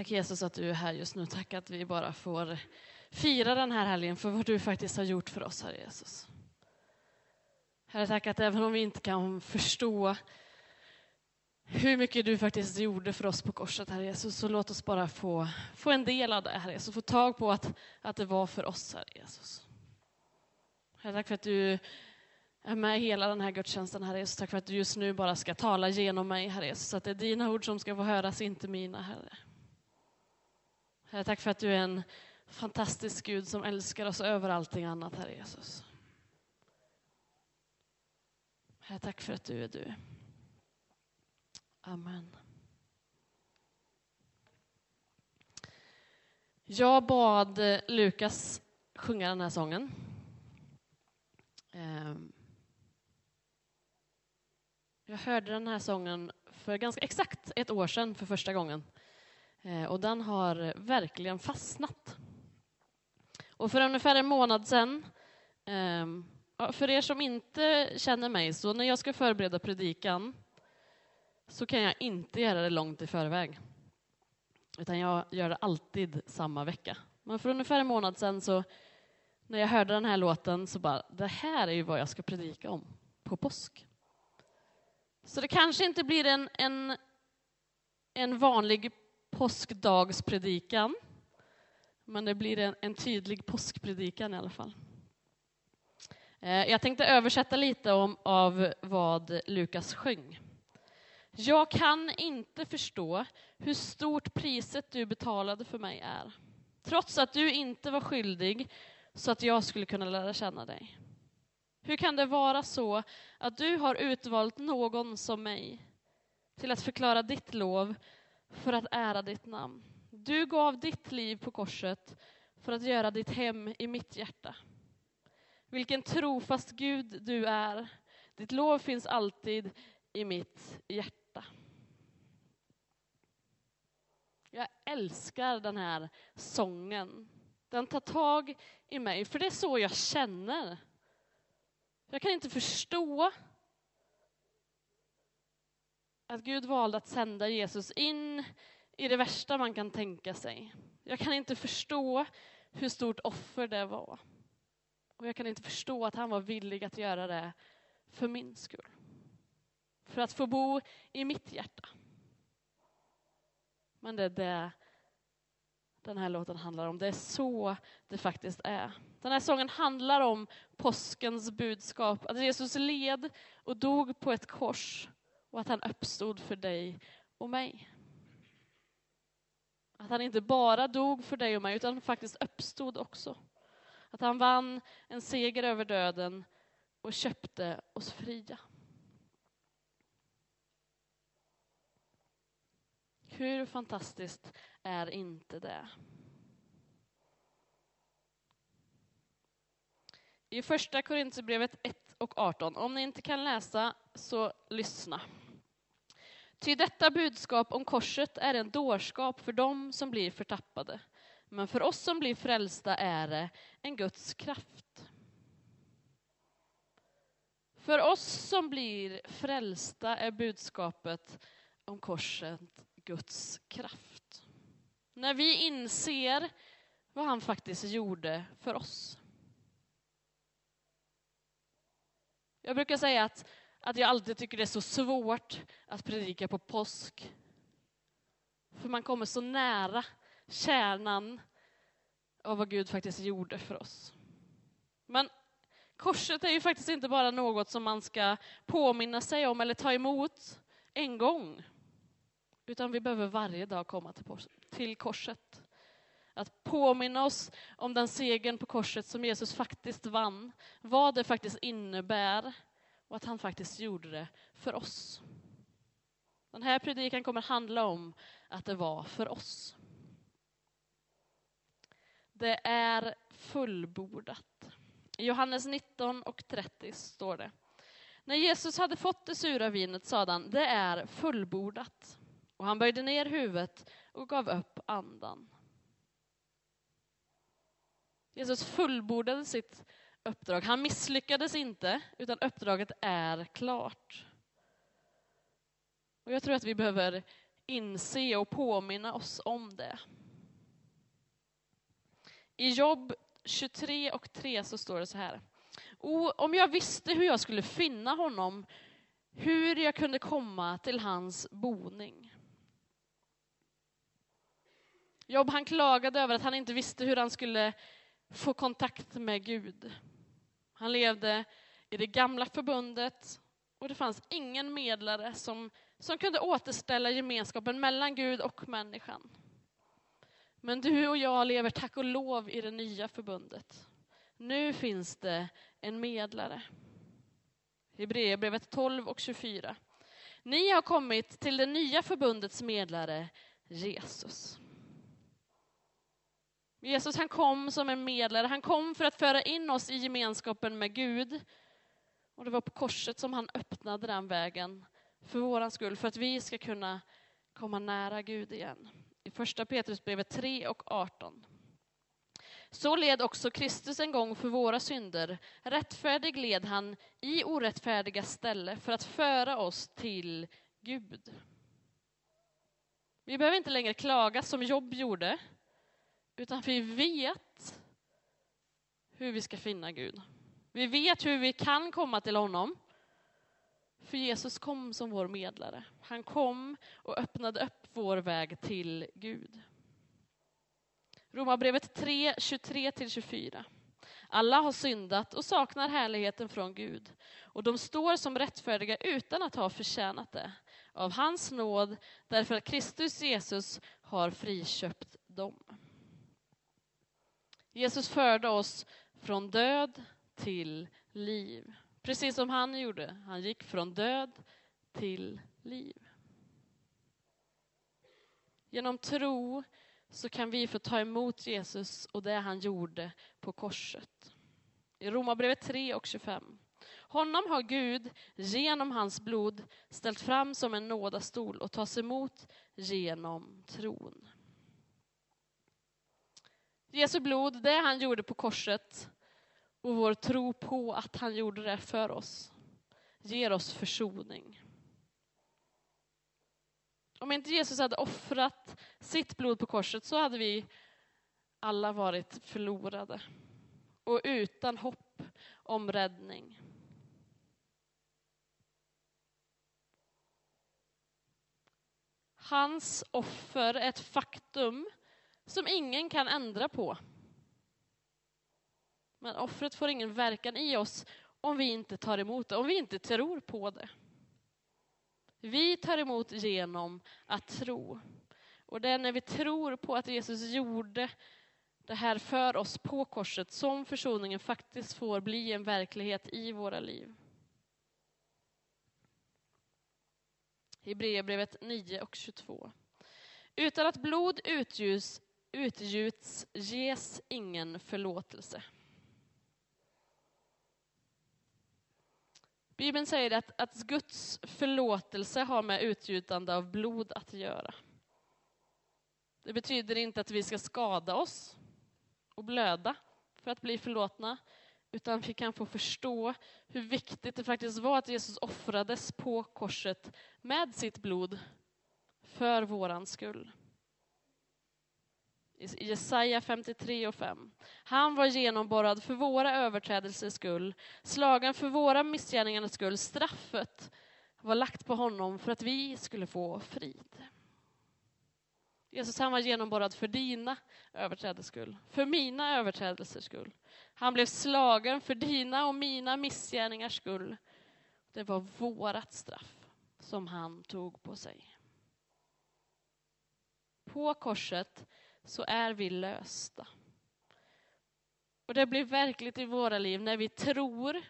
Tack Jesus att du är här just nu. Tack att vi bara får fira den här helgen för vad du faktiskt har gjort för oss, Herre Jesus. Herre, tack att även om vi inte kan förstå hur mycket du faktiskt gjorde för oss på korset, Herre Jesus, så låt oss bara få, få en del av det, Herre Jesus, få tag på att, att det var för oss, Herre Jesus. Herre, tack för att du är med hela den här gudstjänsten, Herre Jesus. Tack för att du just nu bara ska tala genom mig, Herre Jesus, så att det är dina ord som ska få höras, inte mina, Herre. Herre, tack för att du är en fantastisk Gud som älskar oss över allting annat, Herre Jesus. Herre, tack för att du är du. Amen. Jag bad eh, Lukas sjunga den här sången. Ehm. Jag hörde den här sången för ganska exakt ett år sedan för första gången. Eh, och den har verkligen fastnat. Och för ungefär en månad sedan, ehm, för er som inte känner mig, så när jag ska förbereda predikan så kan jag inte göra det långt i förväg. Utan jag gör det alltid samma vecka. Men för ungefär en månad sedan så när jag hörde den här låten så bara, det här är ju vad jag ska predika om på påsk. Så det kanske inte blir en, en, en vanlig påskdagspredikan, men det blir en, en tydlig påskpredikan i alla fall. Eh, jag tänkte översätta lite om, av vad Lukas sjöng. Jag kan inte förstå hur stort priset du betalade för mig är. Trots att du inte var skyldig så att jag skulle kunna lära känna dig. Hur kan det vara så att du har utvalt någon som mig till att förklara ditt lov för att ära ditt namn? Du gav ditt liv på korset för att göra ditt hem i mitt hjärta. Vilken trofast Gud du är. Ditt lov finns alltid i mitt hjärta. Jag älskar den här sången. Den tar tag i mig, för det är så jag känner. Jag kan inte förstå att Gud valde att sända Jesus in i det värsta man kan tänka sig. Jag kan inte förstå hur stort offer det var. Och jag kan inte förstå att han var villig att göra det för min skull. För att få bo i mitt hjärta. Men det är det den här låten handlar om. Det är så det faktiskt är. Den här sången handlar om påskens budskap, att Jesus led och dog på ett kors och att han uppstod för dig och mig. Att han inte bara dog för dig och mig, utan faktiskt uppstod också. Att han vann en seger över döden och köpte oss fria. Hur fantastiskt är inte det? I första Korintierbrevet 1 och 18. Om ni inte kan läsa, så lyssna. Ty detta budskap om korset är en dårskap för dem som blir förtappade. Men för oss som blir frälsta är det en Guds kraft. För oss som blir frälsta är budskapet om korset Guds kraft. När vi inser vad han faktiskt gjorde för oss. Jag brukar säga att, att jag alltid tycker det är så svårt att predika på påsk. För man kommer så nära kärnan av vad Gud faktiskt gjorde för oss. Men korset är ju faktiskt inte bara något som man ska påminna sig om eller ta emot en gång. Utan vi behöver varje dag komma till korset. Att påminna oss om den segern på korset som Jesus faktiskt vann. Vad det faktiskt innebär och att han faktiskt gjorde det för oss. Den här predikan kommer handla om att det var för oss. Det är fullbordat. I Johannes 19 och 30 står det. När Jesus hade fått det sura vinet sade han, det är fullbordat. Och han böjde ner huvudet och gav upp andan. Jesus fullbordade sitt uppdrag. Han misslyckades inte, utan uppdraget är klart. Och jag tror att vi behöver inse och påminna oss om det. I Jobb 23 och 3 så står det så här. Om jag visste hur jag skulle finna honom, hur jag kunde komma till hans boning. Jobb han klagade över att han inte visste hur han skulle få kontakt med Gud. Han levde i det gamla förbundet och det fanns ingen medlare som, som kunde återställa gemenskapen mellan Gud och människan. Men du och jag lever tack och lov i det nya förbundet. Nu finns det en medlare. Hebreerbrevet 12 och 24. Ni har kommit till det nya förbundets medlare, Jesus. Jesus han kom som en medlare, han kom för att föra in oss i gemenskapen med Gud. Och det var på korset som han öppnade den vägen för vår skull, för att vi ska kunna komma nära Gud igen. I första Petrusbrevet 3 och 18. Så led också Kristus en gång för våra synder. Rättfärdig led han i orättfärdiga ställe för att föra oss till Gud. Vi behöver inte längre klaga som Jobb gjorde, utan vi vet hur vi ska finna Gud. Vi vet hur vi kan komma till honom. För Jesus kom som vår medlare. Han kom och öppnade upp vår väg till Gud. Romarbrevet 3, 23-24. Alla har syndat och saknar härligheten från Gud. Och de står som rättfärdiga utan att ha förtjänat det. Av hans nåd, därför att Kristus Jesus har friköpt dem. Jesus förde oss från död till liv. Precis som han gjorde. Han gick från död till liv. Genom tro så kan vi få ta emot Jesus och det han gjorde på korset. I Romarbrevet 3 och 25. Honom har Gud genom hans blod ställt fram som en nådastol och tas emot genom tron. Jesu blod, det han gjorde på korset och vår tro på att han gjorde det för oss ger oss försoning. Om inte Jesus hade offrat sitt blod på korset så hade vi alla varit förlorade och utan hopp om räddning. Hans offer är ett faktum som ingen kan ändra på. Men offret får ingen verkan i oss om vi inte tar emot det, om vi inte tror på det. Vi tar emot genom att tro. Och det är när vi tror på att Jesus gjorde det här för oss på korset som försoningen faktiskt får bli en verklighet i våra liv. Hebreerbrevet 9 och 22. Utan att blod utgjuts, utgjuts ges ingen förlåtelse. Bibeln säger att, att Guds förlåtelse har med utgjutande av blod att göra. Det betyder inte att vi ska skada oss och blöda för att bli förlåtna, utan vi kan få förstå hur viktigt det faktiskt var att Jesus offrades på korset med sitt blod för våran skull i Jesaja 53 och 5. Han var genomborrad för våra överträdelsers skull, slagen för våra missgärningars skull. Straffet var lagt på honom för att vi skulle få frid. Jesus han var genomborrad för dina överträdelsers skull, för mina överträdelsers skull. Han blev slagen för dina och mina missgärningars skull. Det var vårat straff som han tog på sig. På korset så är vi lösta. Och det blir verkligt i våra liv när vi tror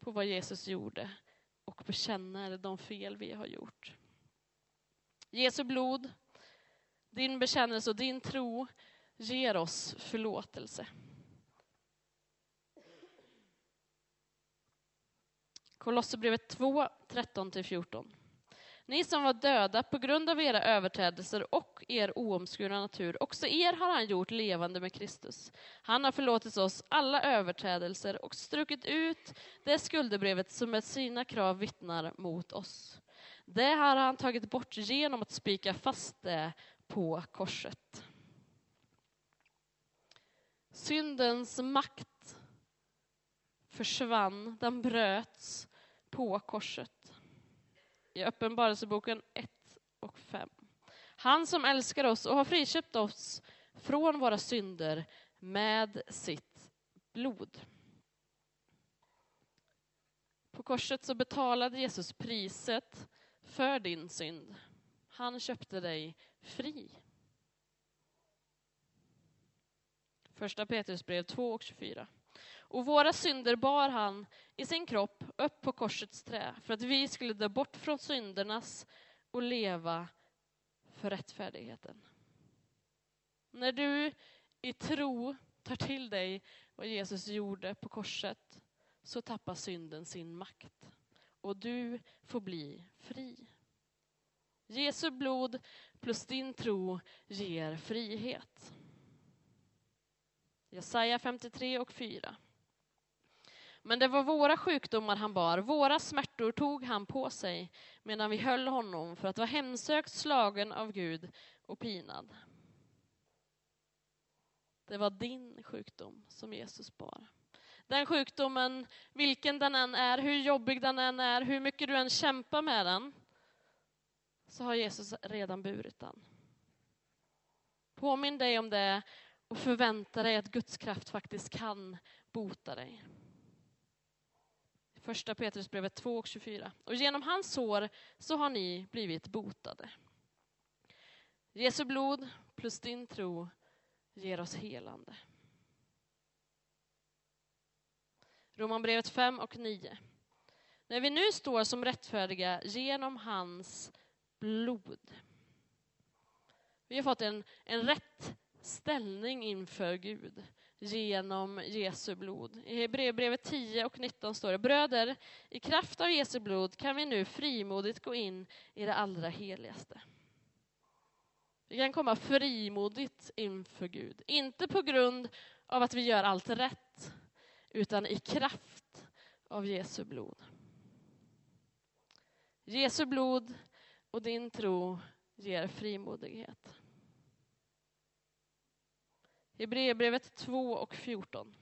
på vad Jesus gjorde och bekänner de fel vi har gjort. Jesu blod, din bekännelse och din tro ger oss förlåtelse. Kolosserbrevet 2, 13-14. Ni som var döda på grund av era överträdelser och er oomskurna natur, också er har han gjort levande med Kristus. Han har förlåtit oss alla överträdelser och strukit ut det skuldebrevet som med sina krav vittnar mot oss. Det har han tagit bort genom att spika fast det på korset. Syndens makt försvann, den bröts på korset. I Uppenbarelseboken 1 och 5. Han som älskar oss och har friköpt oss från våra synder med sitt blod. På korset så betalade Jesus priset för din synd. Han köpte dig fri. Första Petrusbrev 2 och 24. Och våra synder bar han i sin kropp upp på korsets trä för att vi skulle dö bort från syndernas och leva för rättfärdigheten. När du i tro tar till dig vad Jesus gjorde på korset så tappar synden sin makt och du får bli fri. Jesu blod plus din tro ger frihet. Jesaja 53 och 4. Men det var våra sjukdomar han bar, våra smärtor tog han på sig medan vi höll honom för att vara hemsökt, slagen av Gud och pinad. Det var din sjukdom som Jesus bar. Den sjukdomen, vilken den än är, hur jobbig den än är, hur mycket du än kämpar med den, så har Jesus redan burit den. Påminn dig om det och förvänta dig att Guds kraft faktiskt kan bota dig. Första Petrusbrevet 2 och 24. Och genom hans sår så har ni blivit botade. Jesu blod plus din tro ger oss helande. Romarbrevet 5 och 9. När vi nu står som rättfärdiga genom hans blod. Vi har fått en, en rätt ställning inför Gud genom Jesu blod. I Hebreerbrevet 10 och 19 står det Bröder, i kraft av Jesu blod kan vi nu frimodigt gå in i det allra heligaste. Vi kan komma frimodigt inför Gud, inte på grund av att vi gör allt rätt, utan i kraft av Jesu blod. Jesu blod och din tro ger frimodighet. Hebreerbrevet 2 och 14.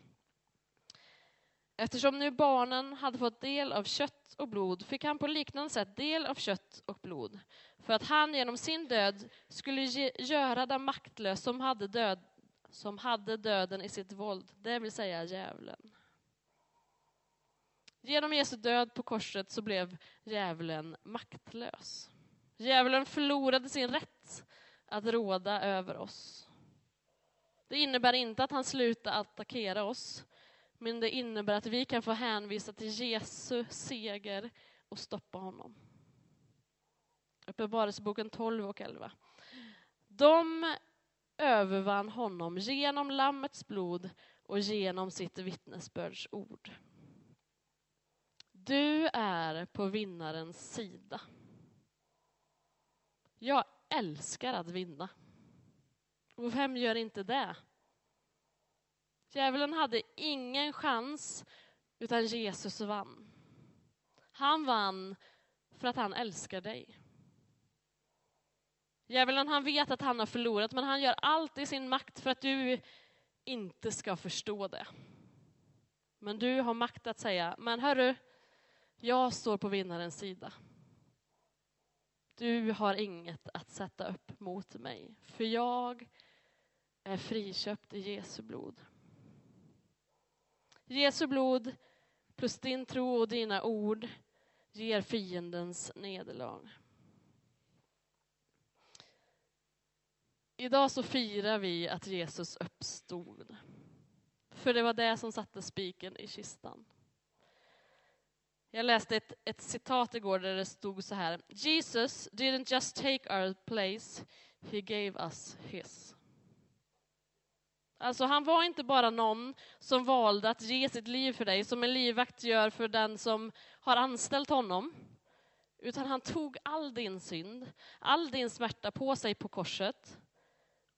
Eftersom nu barnen hade fått del av kött och blod fick han på liknande sätt del av kött och blod för att han genom sin död skulle ge, göra den maktlös som hade, död, som hade döden i sitt våld, det vill säga djävulen. Genom Jesu död på korset så blev djävulen maktlös. Djävulen förlorade sin rätt att råda över oss. Det innebär inte att han slutar attackera oss, men det innebär att vi kan få hänvisa till Jesu seger och stoppa honom. Uppenbarelseboken 12 och 11. De övervann honom genom Lammets blod och genom sitt vittnesbörds ord. Du är på vinnarens sida. Jag älskar att vinna. Och vem gör inte det? Djävulen hade ingen chans, utan Jesus vann. Han vann för att han älskar dig. Djävulen han vet att han har förlorat, men han gör allt i sin makt för att du inte ska förstå det. Men du har makt att säga, men hörru, jag står på vinnarens sida. Du har inget att sätta upp mot mig, för jag är friköpt i Jesu blod. Jesu blod plus din tro och dina ord ger fiendens nederlag. Idag så firar vi att Jesus uppstod. För det var det som satte spiken i kistan. Jag läste ett, ett citat igår där det stod så här. Jesus didn't just take our place, he gave us his. Alltså han var inte bara någon som valde att ge sitt liv för dig, som en livvakt gör för den som har anställt honom. Utan han tog all din synd, all din smärta på sig på korset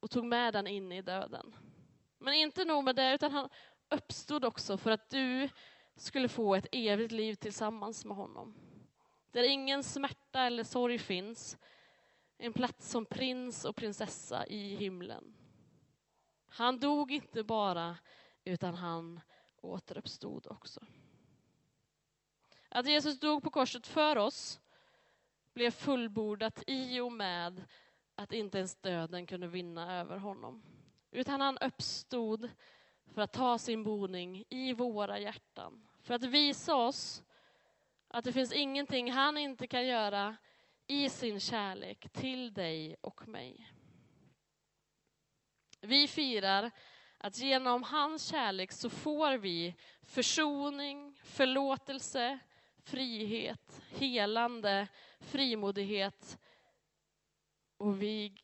och tog med den in i döden. Men inte nog med det, utan han uppstod också för att du skulle få ett evigt liv tillsammans med honom. där ingen smärta eller sorg finns. En plats som prins och prinsessa i himlen. Han dog inte bara, utan han återuppstod också. Att Jesus dog på korset för oss blev fullbordat i och med att inte ens döden kunde vinna över honom. Utan han uppstod för att ta sin boning i våra hjärtan. För att visa oss att det finns ingenting han inte kan göra i sin kärlek till dig och mig. Vi firar att genom hans kärlek så får vi försoning, förlåtelse, frihet, helande, frimodighet och vi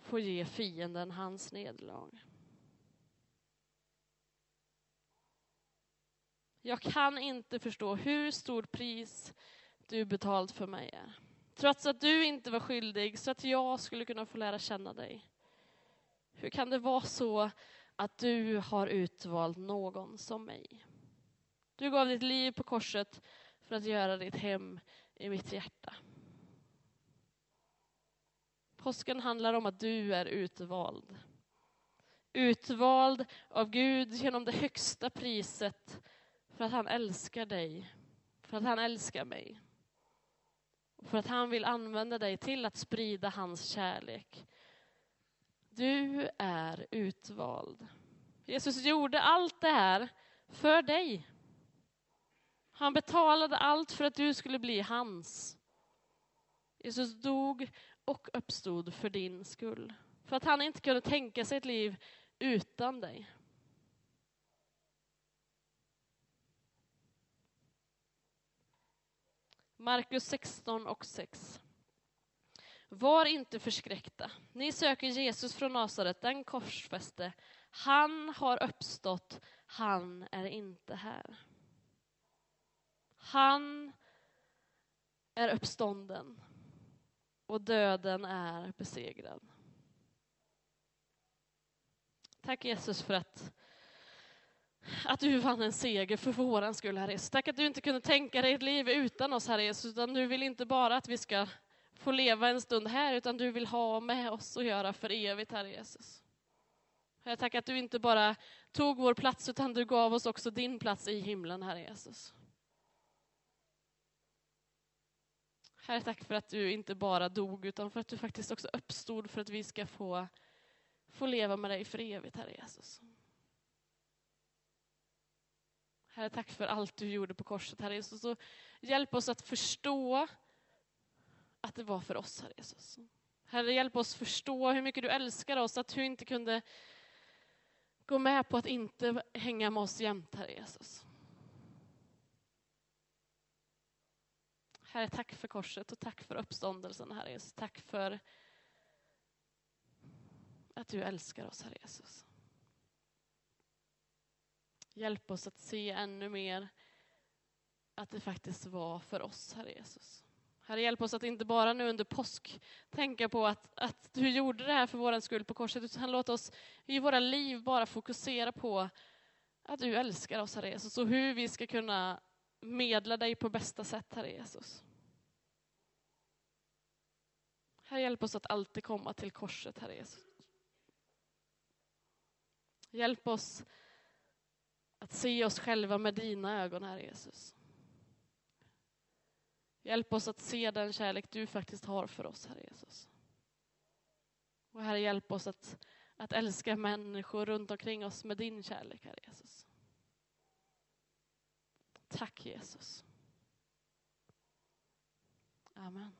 får ge fienden hans nederlag. Jag kan inte förstå hur stort pris du betalt för mig är. Trots att du inte var skyldig så att jag skulle kunna få lära känna dig. Hur kan det vara så att du har utvalt någon som mig? Du gav ditt liv på korset för att göra ditt hem i mitt hjärta. Påsken handlar om att du är utvald. Utvald av Gud genom det högsta priset för att han älskar dig, för att han älskar mig. För att han vill använda dig till att sprida hans kärlek. Du är utvald. Jesus gjorde allt det här för dig. Han betalade allt för att du skulle bli hans. Jesus dog och uppstod för din skull. För att han inte kunde tänka sig ett liv utan dig. Markus 16 och 6. Var inte förskräckta. Ni söker Jesus från Nasaret, den korsfäste. Han har uppstått, han är inte här. Han är uppstånden och döden är besegrad. Tack Jesus för att, att du vann en seger för våran skull, Herre Jesus. Tack att du inte kunde tänka dig ett liv utan oss, Herre Jesus, utan du vill inte bara att vi ska få leva en stund här, utan du vill ha med oss att göra för evigt, Herre Jesus. Herre, tack att du inte bara tog vår plats, utan du gav oss också din plats i himlen, Herre Jesus. Herre, tack för att du inte bara dog, utan för att du faktiskt också uppstod för att vi ska få, få leva med dig för evigt, Herre Jesus. Herre, tack för allt du gjorde på korset, Herre Jesus. Och hjälp oss att förstå att det var för oss, Herre Jesus. Herre, hjälp oss förstå hur mycket du älskar oss, att du inte kunde gå med på att inte hänga med oss jämt, Herre Jesus. Herre, tack för korset och tack för uppståndelsen, Herre Jesus. Tack för att du älskar oss, Herre Jesus. Hjälp oss att se ännu mer att det faktiskt var för oss, Herre Jesus. Herre, hjälp oss att inte bara nu under påsk tänka på att, att du gjorde det här för vår skull på korset, utan låt oss i våra liv bara fokusera på att du älskar oss, Herre Jesus, och hur vi ska kunna medla dig på bästa sätt, Herre Jesus. Herre, hjälp oss att alltid komma till korset, Herre Jesus. Hjälp oss att se oss själva med dina ögon, Herre Jesus. Hjälp oss att se den kärlek du faktiskt har för oss, Herre Jesus. Och Herre, hjälp oss att, att älska människor runt omkring oss med din kärlek, Herre Jesus. Tack Jesus. Amen.